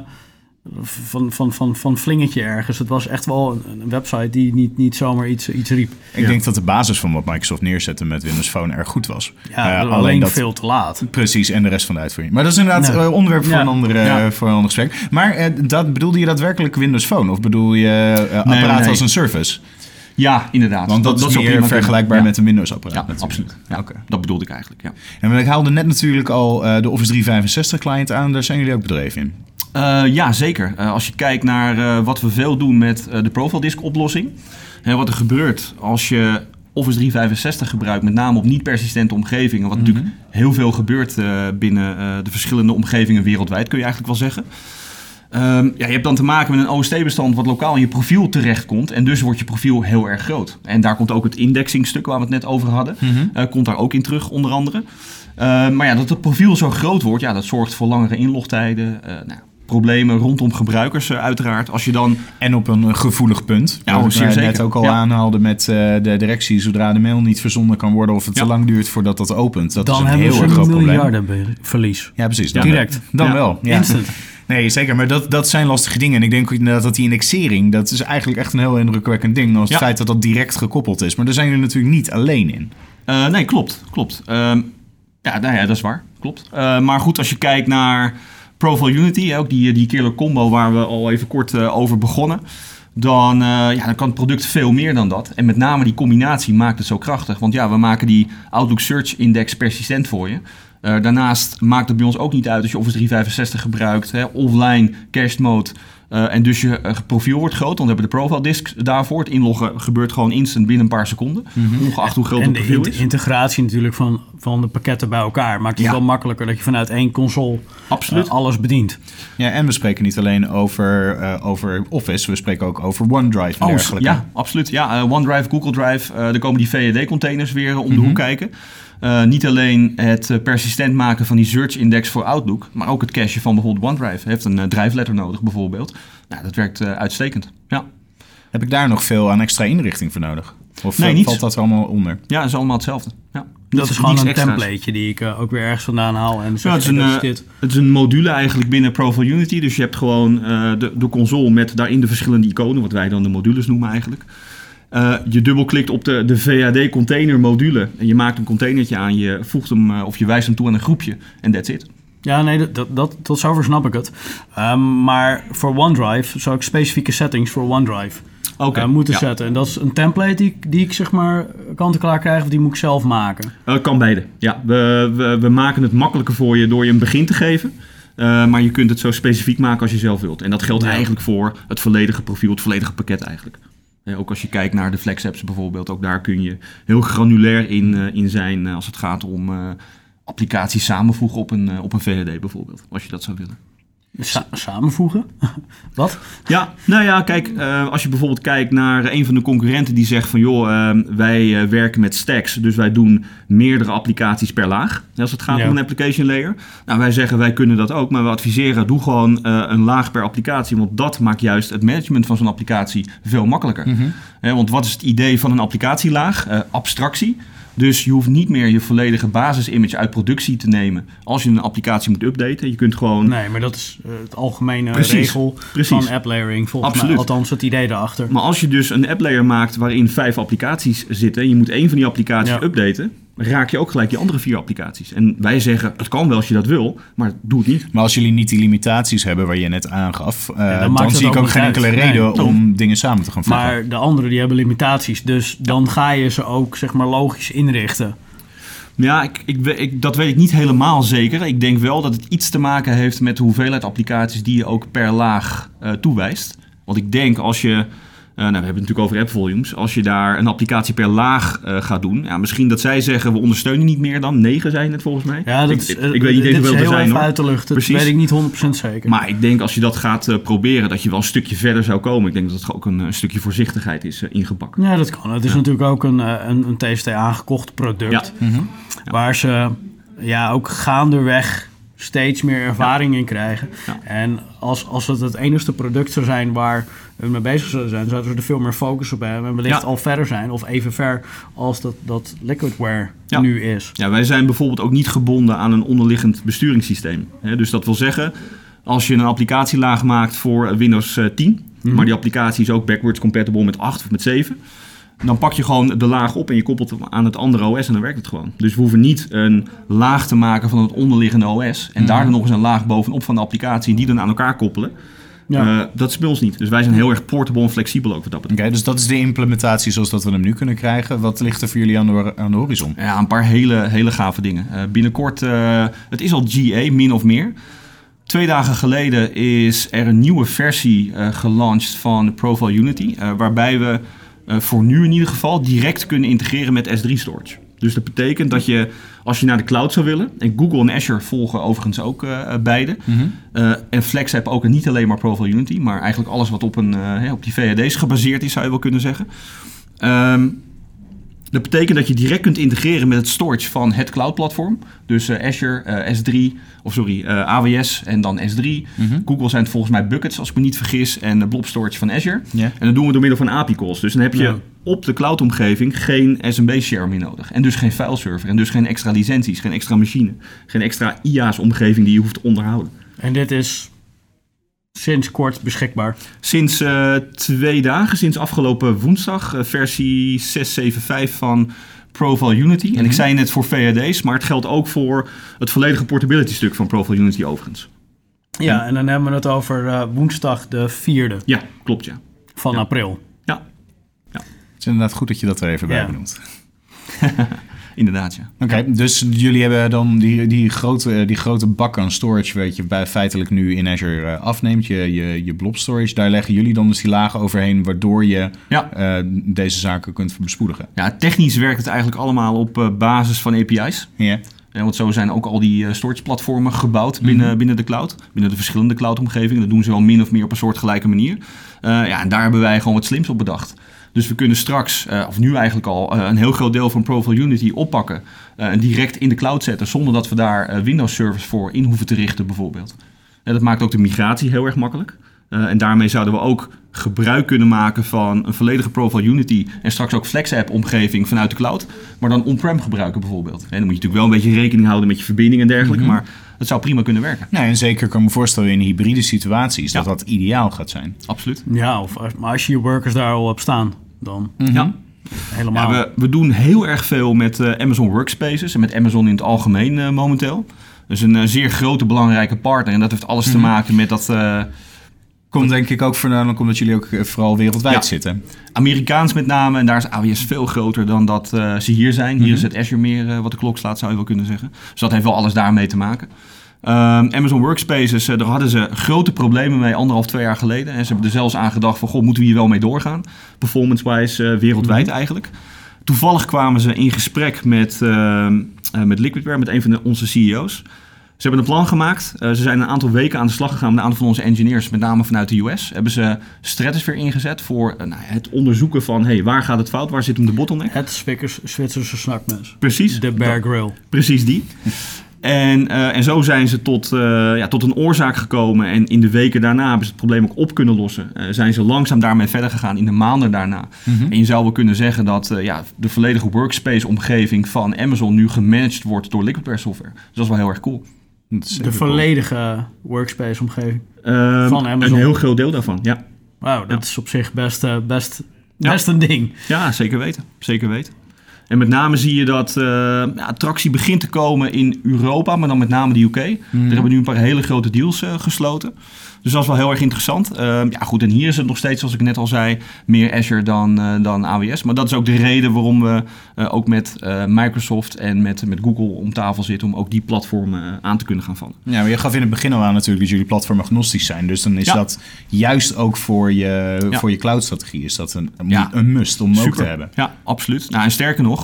van, van, van, van flingetje ergens. Het was echt wel een, een website die niet, niet zomaar iets, iets riep. Ik Ja. denk dat de basis van wat Microsoft neerzette met Windows Phone erg goed was. Ja, Eh, alleen, dat- veel te laat. Precies, en de rest van de uitvoering. Maar dat is inderdaad Nee. eh, onderwerp voor, Ja. een andere, Ja. voor een ander gesprek. Maar eh, dat, bedoelde je daadwerkelijk Windows Phone? Of bedoel je eh, apparaat nee. als een service? Ja, inderdaad. Want dat, zou is meer prima vergelijkbaar met een Windows-apparaat Ja, absoluut. Ja, Oké. Dat bedoelde ik eigenlijk, ja. En ik haalde net natuurlijk al eh, de Office 365 client aan. Daar zijn jullie ook bedreven in. Eh, ja, zeker. Eh, als je kijkt naar eh, wat we veel doen met de Profile Disk oplossing. Hè, wat er gebeurt als je Office 365 gebruikt, met name op niet-persistente omgevingen. Wat natuurlijk heel veel gebeurt binnen de verschillende omgevingen wereldwijd, kun je eigenlijk wel zeggen. Ehm, ja, je hebt dan te maken met een OST-bestand wat lokaal in je profiel terechtkomt. En dus wordt je profiel heel erg groot. En daar komt ook het indexing-stuk waar we het net over hadden. eh, komt daar ook in terug, onder andere. Eh, maar ja, dat het profiel zo groot wordt, ja, dat zorgt voor langere inlogtijden. eh, nou, problemen rondom gebruikers eh, uiteraard. Als je dan... En op een eh, gevoelig punt. Ja, Wat zeker. net ook al Ja. aanhaalden met eh, de directie. Zodra de mail niet verzonden kan worden of het Ja. te lang duurt voordat dat opent. Dat is Dan een hebben heel ze erg groot een probleem. miljardenverlies. Ja, precies. Dan, Direct. Dan Ja. wel. Ja. Instant. Nee, zeker. Maar dat, dat zijn lastige dingen. En ik denk ook inderdaad dat die indexering, dat is eigenlijk echt een heel indrukwekkend ding. Als het feit dat dat direct gekoppeld is. Maar daar zijn jullie natuurlijk niet alleen in. Eh, nee, klopt. klopt. Ehm, ja, nou ja, dat is waar. Klopt. Eh, maar goed, als je kijkt naar Profile Unity, ook die, die killer combo waar we al even kort eh, over begonnen. Dan, eh, ja, dan kan het product veel meer dan dat. En met name die combinatie maakt het zo krachtig. Want ja, we maken die Outlook Search Index persistent voor je. Eh, daarnaast maakt het bij ons ook niet uit als je Office 365 gebruikt, hè, offline, cached mode. Eh, en dus je eh, profiel wordt groot, want we hebben de profile disk daarvoor. Het inloggen gebeurt gewoon instant binnen een paar seconden. Ongeacht hoe groot En het de profiel in- is. integratie natuurlijk van, van de pakketten bij elkaar maakt het Ja. wel makkelijker dat je vanuit één console Absoluut. eh, alles bedient. Ja, en we spreken niet alleen over, eh, over Office. We spreken ook over OneDrive en Oh, dergelijke. ja, absoluut. Ja, eh, OneDrive, Google Drive, eh er komen die VAD-containers weer eh, om Mhm. de hoek kijken. Eh, niet alleen het eh, persistent maken van die search index voor Outlook, maar ook het cachen van bijvoorbeeld OneDrive. Heeft een uh, drijfletter nodig bijvoorbeeld. Nou, dat werkt eh, uitstekend. Ja. Heb ik daar nog veel aan extra inrichting voor nodig? Of Nee, eh, valt dat er allemaal onder? ja, dat is allemaal hetzelfde. Ja. Dat is gewoon een extra's. templateje die ik eh, ook weer ergens vandaan haal. En zeg, Ja, het, is een, dat is eh, dit. het is een module eigenlijk binnen Profile Unity. Dus je hebt gewoon eh, de, de console met daarin de verschillende iconen, wat wij dan de modules noemen eigenlijk. Eh, je dubbelklikt op de, de VAD container module en je maakt een containertje aan, je voegt hem eh, of je wijst hem toe aan een groepje en that's it. Ja, nee, dat, dat, dat, tot zover snap ik het. Ehm, maar voor OneDrive zou ik specifieke settings voor OneDrive eh, moeten ja. zetten. En dat is een template die, ik- die ik zeg maar kant-en-klaar krijg of die moet ik zelf maken. Kan beide. Ja, we, we, we maken het makkelijker voor je door je een begin te geven. Maar je kunt het zo specifiek maken als je zelf wilt. En dat geldt Ja. eigenlijk voor het volledige profiel, het volledige pakket eigenlijk. Eh, ook als je kijkt naar de Flex apps bijvoorbeeld, ook daar kun je heel granulair in, eh, in zijn eh, als het gaat om applicaties samenvoegen op een, op een VHD bijvoorbeeld, als je dat zou willen. Sa- samenvoegen? Wat? Ja, nou ja, kijk, eh, als je bijvoorbeeld kijkt naar een van de concurrenten die zegt van joh, eh, wij eh, werken met stacks, dus wij doen meerdere applicaties per laag. Als het gaat Ja. om een application layer. Nou, wij zeggen wij kunnen dat ook, maar we adviseren doe gewoon eh, een laag per applicatie, want dat maakt juist het management van zo'n applicatie veel makkelijker. Hè, want wat is het idee van een applicatielaag? Eh, abstractie. Dus je hoeft niet meer je volledige basisimage uit productie te nemen als je een applicatie moet updaten. Je kunt gewoon Nee, maar dat is eh, het algemene Precies, regel precies. van app layering. Volgens Absoluut. mij, althans het idee daarachter. Maar als je dus een app layer maakt waarin vijf applicaties zitten en je moet één van die applicaties Ja. updaten, raak je ook gelijk die andere vier applicaties. En wij zeggen, het kan wel als je dat wil, maar doe het niet. Maar als jullie niet die limitaties hebben waar je net aangaf, eh, dan zie ik ook geen enkele Nee, reden toch. om dingen samen te gaan voegen. Maar de anderen die hebben limitaties. Dus dan ga je ze ook zeg maar logisch inrichten. Ja, ik, ik, dat weet ik niet helemaal zeker. Ik denk wel dat het iets te maken heeft met de hoeveelheid applicaties die je ook per laag eh, toewijst. Want ik denk als je nou, we hebben het natuurlijk over app volumes. Als je daar een applicatie per laag uh, gaat doen. Ja, misschien dat zij zeggen, we ondersteunen niet meer dan. 9 zijn het volgens mij. Ja, dat ik, is, ik, ik weet niet eens hoeveel er zijn hoor. uit de lucht. Dat weet ik niet 100% zeker. Maar ik denk als je dat gaat uh, proberen, dat je wel een stukje verder zou komen. Ik denk dat het ook een, een stukje voorzichtigheid is uh, ingepakt. Ja, dat kan. Het is ja. natuurlijk ook een, een, een TST aangekocht product. Ja. Mm -hmm. Waar ze ja, ook gaandeweg steeds meer ervaring ja. in krijgen. Ja. En als, als het het enigste product zou zijn waar mee bezig zouden zijn, zouden we er veel meer focus op hebben. En wellicht Ja. al verder zijn, of even ver als dat, dat Liquidware Ja. nu is. Ja, wij zijn bijvoorbeeld ook niet gebonden aan een onderliggend besturingssysteem. Dus dat wil zeggen, als je een applicatielaag maakt voor Windows eh, 10, maar die applicatie is ook backwards compatible met 8 of met 7, dan pak je gewoon de laag op en je koppelt hem aan het andere OS en dan werkt het gewoon. Dus we hoeven niet een laag te maken van het onderliggende OS en daar dan nog eens een laag bovenop van de applicatie en die dan aan elkaar koppelen. Ja. Eh, dat is bij ons niet. Dus wij zijn heel erg portable en flexibel ook wat dat betreft. Oké, dus dat is de implementatie zoals dat we hem nu kunnen krijgen. Wat ligt er voor jullie aan de, aan de horizon? Ja, een paar hele, hele gave dingen. Eh, binnenkort, eh, het is al GA, min of meer. Twee dagen geleden is er een nieuwe versie gelanceerd van Profile Unity. waarbij we voor nu in ieder geval direct kunnen integreren met S3 storage. Dus dat betekent dat je, als je naar de cloud zou willen, en Google en Azure volgen overigens ook eh, eh, beide. Eh, en Flex hebben ook niet alleen maar Profile Unity, maar eigenlijk alles wat op, een, op die VAD's gebaseerd is, zou je wel kunnen zeggen. Ehm, dat betekent dat je direct kunt integreren met het storage van het cloud-platform. Dus Azure, eh, S3, of sorry, AWS en dan S3. Google zijn het volgens mij buckets, als ik me niet vergis, en de blob storage van Azure. En dat doen we door middel van API-calls. Dus dan heb je Ja. Op de cloud-omgeving geen SMB-share meer nodig. En dus geen fileserver. En dus geen extra licenties, geen extra machine. Geen extra IaaS-omgeving die je hoeft te onderhouden. En dit is sinds kort beschikbaar. Sinds eh, twee dagen, sinds afgelopen woensdag, eh, versie 675 van Profile Unity. En ik zei net voor VAD's, maar het geldt ook voor het volledige portability stuk van Profile Unity overigens. Ja, en dan hebben we het over eh, woensdag de 4e Ja, klopt ja. van Ja. april. Is inderdaad goed dat je dat er even bij Ja. benoemt. inderdaad ja. Oké, dus jullie hebben dan die, die, grote, die grote bak aan storage, weet je, bij feitelijk nu in Azure eh, afneemt, je, je, je blob storage. Daar leggen jullie dan dus die lagen overheen, waardoor je Ja. eh, deze zaken kunt bespoedigen. ja, technisch werkt het eigenlijk allemaal op eh, basis van API's. Ja. Ja, want zo zijn ook al die eh, storage platformen gebouwd binnen, binnen de cloud. Binnen de verschillende cloud-omgevingen. Dat doen ze wel min of meer op een soortgelijke manier. Eh, ja, en daar hebben wij gewoon wat slims op bedacht. Dus we kunnen straks, eh, of nu eigenlijk al, eh, een heel groot deel van Profile Unity oppakken. eh, en direct in de cloud zetten. Zonder dat we daar eh, Windows servers voor in hoeven te richten bijvoorbeeld. En dat maakt ook de migratie heel erg makkelijk. Eh, en daarmee zouden we ook gebruik kunnen maken van een volledige Profile Unity en straks ook Flex App omgeving vanuit de cloud, maar dan on-prem gebruiken bijvoorbeeld. En dan moet je natuurlijk wel een beetje rekening houden met je verbinding en dergelijke, maar het zou prima kunnen werken. Nou, en zeker kan ik me voorstellen in hybride situaties dat dat ideaal gaat zijn. Absoluut. Ja, of als, maar als je je workers daar al op staan, dan Ja. helemaal. Ja, we, we doen heel erg veel met eh, Amazon Workspaces en met Amazon in het algemeen eh, momenteel. Dus een eh, zeer grote belangrijke partner en dat heeft alles te maken met dat eh, Komt denk ik ook voornamelijk omdat jullie ook vooral wereldwijd Ja. zitten. Amerikaans met name. En daar is AWS veel groter dan dat eh, ze hier zijn. Hier is het Azure meer wat de klok slaat, zou je wel kunnen zeggen. Dus dat heeft wel alles daarmee te maken. Ehm, Amazon Workspaces, eh, daar hadden ze grote problemen mee anderhalf, twee jaar geleden. En ze hebben er zelfs aan gedacht van, god, moeten we hier wel mee doorgaan? Performance-wise eh, wereldwijd eigenlijk. Toevallig kwamen ze in gesprek met, eh, met Liquidware, met een van de, onze CEO's. Ze hebben een plan gemaakt. Ze zijn een aantal weken aan de slag gegaan met een aantal van onze engineers, met name vanuit de US. Hebben ze Stratosphere ingezet voor nou, het onderzoeken van hey, waar gaat het fout, waar zit hem de bottleneck. Het Zwitserse snakmes. Precies, De Bear Grill. precies die. En, eh, en zo zijn ze tot, eh, ja, tot een oorzaak gekomen. En in de weken daarna hebben ze het probleem ook op kunnen lossen. Eh, zijn ze langzaam daarmee verder gegaan in de maanden daarna. En je zou wel kunnen zeggen dat eh, ja, de volledige workspace-omgeving van Amazon nu gemanaged wordt door Liquidware software. Dus dat is wel heel erg cool. De cool. volledige workspace-omgeving. Ehm, Van Amazon. Een heel groot deel daarvan, ja. Wauw, dat is op zich best, eh, best, Ja. best een ding. Ja, zeker weten. Zeker weten. En met name zie je dat uh, ja, tractie begint te komen in Europa, maar dan met name de UK. Daar hebben we nu een paar hele grote deals uh, gesloten. Dus dat is wel heel erg interessant. Uh, ja, goed, en hier is het nog steeds, zoals ik net al zei, meer Azure dan, uh, dan AWS. Maar dat is ook de reden waarom we uh, ook met Microsoft en met, met Google om tafel zitten om ook die platformen aan te kunnen gaan vallen. Ja, maar je gaf in het begin al aan natuurlijk dat jullie platform agnostisch zijn. Dus dan is Ja. dat juist ook voor je, Ja. voor je cloud-strategie is dat een, een, Ja. een must om ook te hebben. Ja, absoluut. Nou, en sterker nog,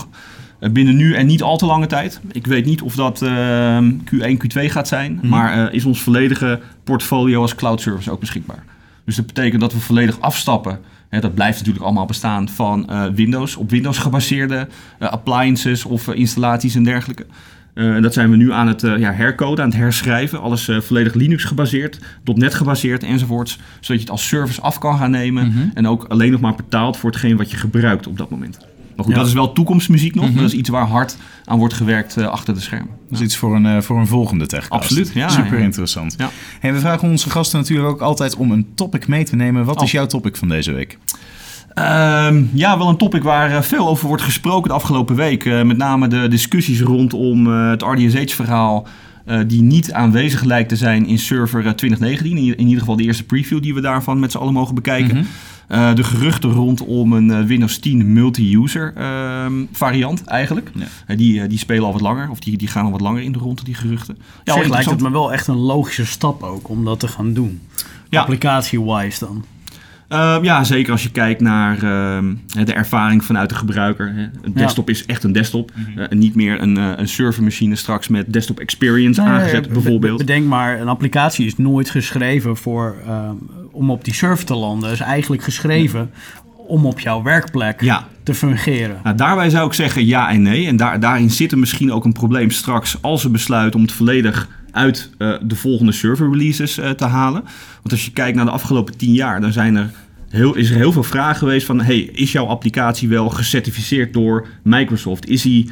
eh, binnen nu en niet al te lange tijd. Ik weet niet of dat eh, Q1, Q2 gaat zijn. Mhm. Maar eh, is ons volledige portfolio als cloud service ook beschikbaar. Dus dat betekent dat we volledig afstappen. Hè, dat blijft natuurlijk allemaal bestaan van eh, Windows. Op Windows gebaseerde appliances of installaties en dergelijke. En dat zijn we nu aan het ja, hercoden, aan het herschrijven. Alles volledig Linux gebaseerd, .NET gebaseerd enzovoorts. Zodat je het als service af kan gaan nemen. Mhm. En ook alleen nog maar betaalt voor hetgeen wat je gebruikt op dat moment. Maar goed, Ja. dat is wel toekomstmuziek nog. Mhm. Dat is iets waar hard aan wordt gewerkt eh, achter de schermen. Dat is iets voor een, eh, voor een volgende techcast. Absoluut, ja, Super ja. interessant. Ja. Hey, we vragen onze gasten natuurlijk ook altijd om een topic mee te nemen. Wat Oh. is jouw topic van deze week? Ehm, ja, wel een topic waar eh, veel over wordt gesproken de afgelopen week. Met name de discussies rondom het RDSH-verhaal. die niet aanwezig lijkt te zijn in server eh, 2019. In, in ieder geval de eerste preview die we daarvan met z'n allen mogen bekijken. Mhm. Eh, de geruchten rondom een eh, Windows 10 multi-user ehm, variant eigenlijk. Ja. Eh, die, die spelen al wat langer, of die, die gaan al wat langer in de ronde, die geruchten. Ja, wel lijkt het me wel echt een logische stap ook om dat te gaan doen. Ja. Applicatie-wise dan. Uh, ja, zeker als je kijkt naar uh, de ervaring vanuit de gebruiker. Hè. Een desktop ja. is echt een desktop. Mm -hmm. uh, en niet meer een, een servermachine straks met desktop experience nee, aangezet bijvoorbeeld. Bedenk maar, een applicatie is nooit geschreven voor, om op die server te landen. Is eigenlijk geschreven om op jouw werkplek ja. te fungeren. Nou, daarbij zou ik zeggen ja en nee. En daar, daarin zit er misschien ook een probleem straks als we besluiten om het volledig uit uh, de volgende server releases uh, te halen. Want als je kijkt naar de afgelopen tien jaar, dan zijn er heel, is er heel veel vragen geweest van... Hey, is jouw applicatie wel gecertificeerd door Microsoft? Is die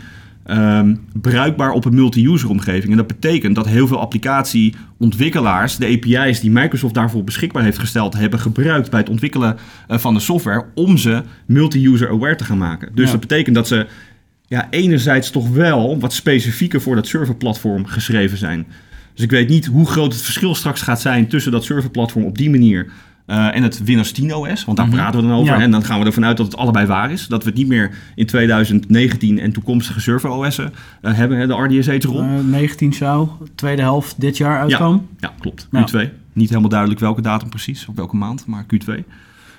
um, bruikbaar op een multi-user omgeving? En dat betekent dat heel veel applicatieontwikkelaars... de API's die Microsoft daarvoor beschikbaar heeft gesteld... hebben gebruikt bij het ontwikkelen uh, van de software... om ze multi-user aware te gaan maken. Dus ja. dat betekent dat ze ja, enerzijds toch wel wat specifieker voor dat serverplatform geschreven zijn. Dus ik weet niet hoe groot het verschil straks gaat zijn tussen dat serverplatform op die manier uh, en het Windows 10 OS. Want daar mm -hmm. praten we dan over. Ja. En dan gaan we ervan uit dat het allebei waar is. Dat we het niet meer in 2019 en toekomstige server OS'en uh, hebben, hè, de RDSH-rol. Uh, 19 zou, tweede helft dit jaar uitkomen. Ja, ja klopt. Q2. Ja. Niet helemaal duidelijk welke datum precies, of welke maand, maar Q2.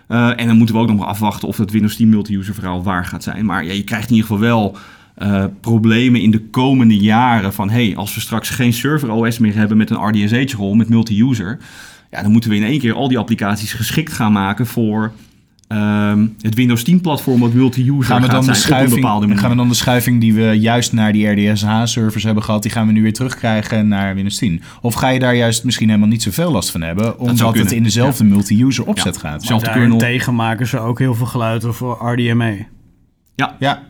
Uh, en dan moeten we ook nog maar afwachten of het Windows 10 multi-user verhaal waar gaat zijn. Maar ja, je krijgt in ieder geval wel uh, problemen in de komende jaren van... hey, als we straks geen server OS meer hebben met een RDSH-rol, met multi-user... ja, dan moeten we in één keer al die applicaties geschikt gaan maken voor... Um, het Windows 10 platform wat multi-user gaan we dan gaat de zijn schuiving, op een bepaalde manier. Gaan we dan de schuiving die we juist naar die RDSH-servers hebben gehad... die gaan we nu weer terugkrijgen naar Windows 10? Of ga je daar juist misschien helemaal niet zoveel last van hebben... omdat het in dezelfde ja. multi-user opzet ja. gaat? Maar daarentegen maken ze ook heel veel geluiden voor RDMA. Ja. ja.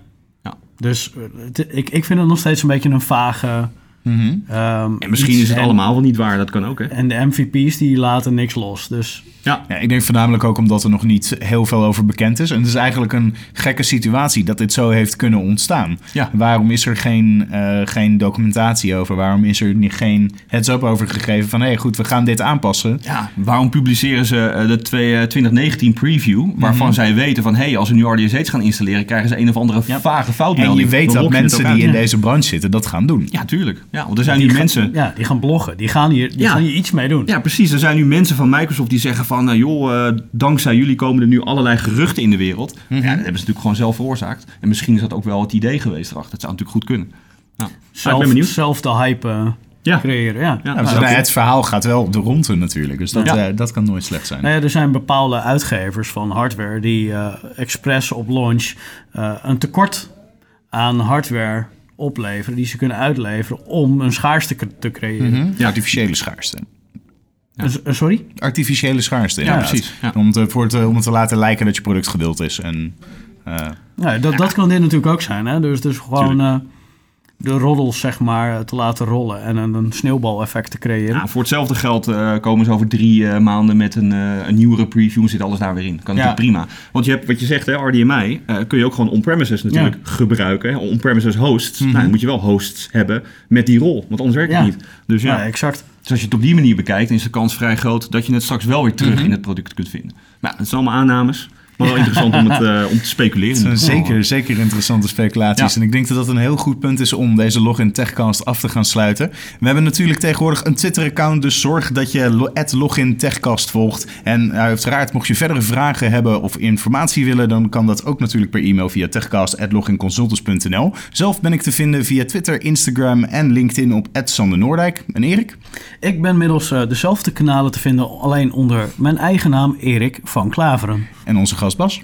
ja. Dus het, ik, ik vind het nog steeds een beetje een vage... Mm -hmm. um, en misschien is het en, allemaal wel niet waar, dat kan ook. Hè? En de MVP's die laten niks los. Dus. Ja. ja. ik denk voornamelijk ook omdat er nog niet heel veel over bekend is. En het is eigenlijk een gekke situatie dat dit zo heeft kunnen ontstaan. Ja. Waarom is er geen, uh, geen documentatie over? Waarom is er niet geen heads-up over gegeven van... hé, hey, goed, we gaan dit aanpassen? Ja, waarom publiceren ze uh, de twee, uh, 2019 preview... waarvan mm -hmm. zij weten van... hé, hey, als ze nu RDSH gaan installeren... krijgen ze een of andere ja. vage foutmelding. En je weet dat mensen die in ja. deze branche zitten dat gaan doen. Ja, tuurlijk. Ja, want er zijn nu gaan, mensen... Ja, die gaan bloggen. Die gaan hier, die ja. gaan hier iets mee doen. Ja, precies. Er zijn nu mensen van Microsoft die zeggen van... Uh, joh, uh, dankzij jullie komen er nu allerlei geruchten in de wereld. Mm -hmm. Ja, dat hebben ze natuurlijk gewoon zelf veroorzaakt. En misschien is dat ook wel het idee geweest erachter. Dat zou natuurlijk goed kunnen. Ja. Zelf, ik ben benieuwd. Zelf de hype uh, ja. creëren, ja. ja, nou, het verhaal gaat wel op de ronde natuurlijk. Dus dat, ja. dat kan nooit slecht zijn. Nou ja, er zijn bepaalde uitgevers van hardware... die uh, expres op launch een tekort aan hardware opleveren, die ze kunnen uitleveren om een schaarste te creëren. Mm -hmm. ja, artificiële schaarste. Ja. Uh, sorry? Artificiële schaarste, ja, precies. Ja. Om, te, voor te, om het te laten lijken dat je product gedeeld is. En, uh, ja, dat, dat kan dit natuurlijk ook zijn. Hè? Dus, dus gewoon... Uh, de roddels zeg maar te laten rollen en een, een sneeuwbaleffect te creëren. Ja, voor hetzelfde geld eh, komen ze over drie eh, maanden met een, eh, een nieuwere preview en zit alles daar weer in. Kan Ja. natuurlijk prima. Want je hebt wat je zegt, hè, RDMI, kun je ook gewoon on-premises natuurlijk gebruiken. On-premises hosts. Nou, dan moet je wel hosts hebben met die rol, want anders werkt het niet. Dus ja, exact. dus als je het op die manier bekijkt, dan is de kans vrij groot dat je het straks wel weer terug Mhm. in het product kunt vinden. Nou, het zijn allemaal aannames, maar wel interessant om, het, eh, om te speculeren. Het zijn zeker, zeker interessante speculaties. Ja. En ik denk dat dat een heel goed punt is om deze login techcast af te gaan sluiten. We hebben natuurlijk tegenwoordig een Twitter-account, dus zorg dat je lo- login techcast volgt. En eh, uiteraard, mocht je verdere vragen hebben of informatie willen, dan kan dat ook natuurlijk per e-mail via techcast.loginconsultants.nl. Zelf ben ik te vinden via Twitter, Instagram en LinkedIn op Sander Noordijk. En Erik? Ik ben middels eh, dezelfde kanalen te vinden, alleen onder mijn eigen naam Erik van Klaveren. En onze gast Bas?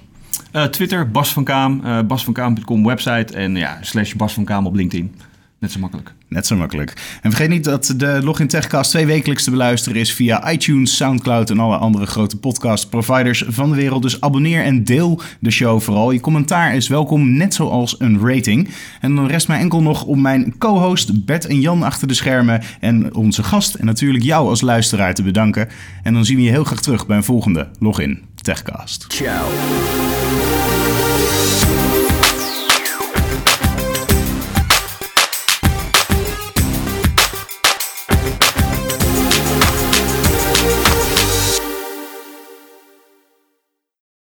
Eh, Twitter, Bas van Kaam, eh basvankaam.com website en ja, slash Bas van Kaam op LinkedIn. Net zo makkelijk. Net zo makkelijk. En vergeet niet dat de Login Techcast twee wekelijks te beluisteren is via iTunes, Soundcloud en alle andere grote podcast providers van de wereld. Dus abonneer en deel de show vooral. Je commentaar is welkom, net zoals een rating. En dan rest mij enkel nog om mijn co-host Bert en Jan achter de schermen en onze gast en natuurlijk jou als luisteraar te bedanken. En dan zien we je heel graag terug bij een volgende Login Techcast. Ciao.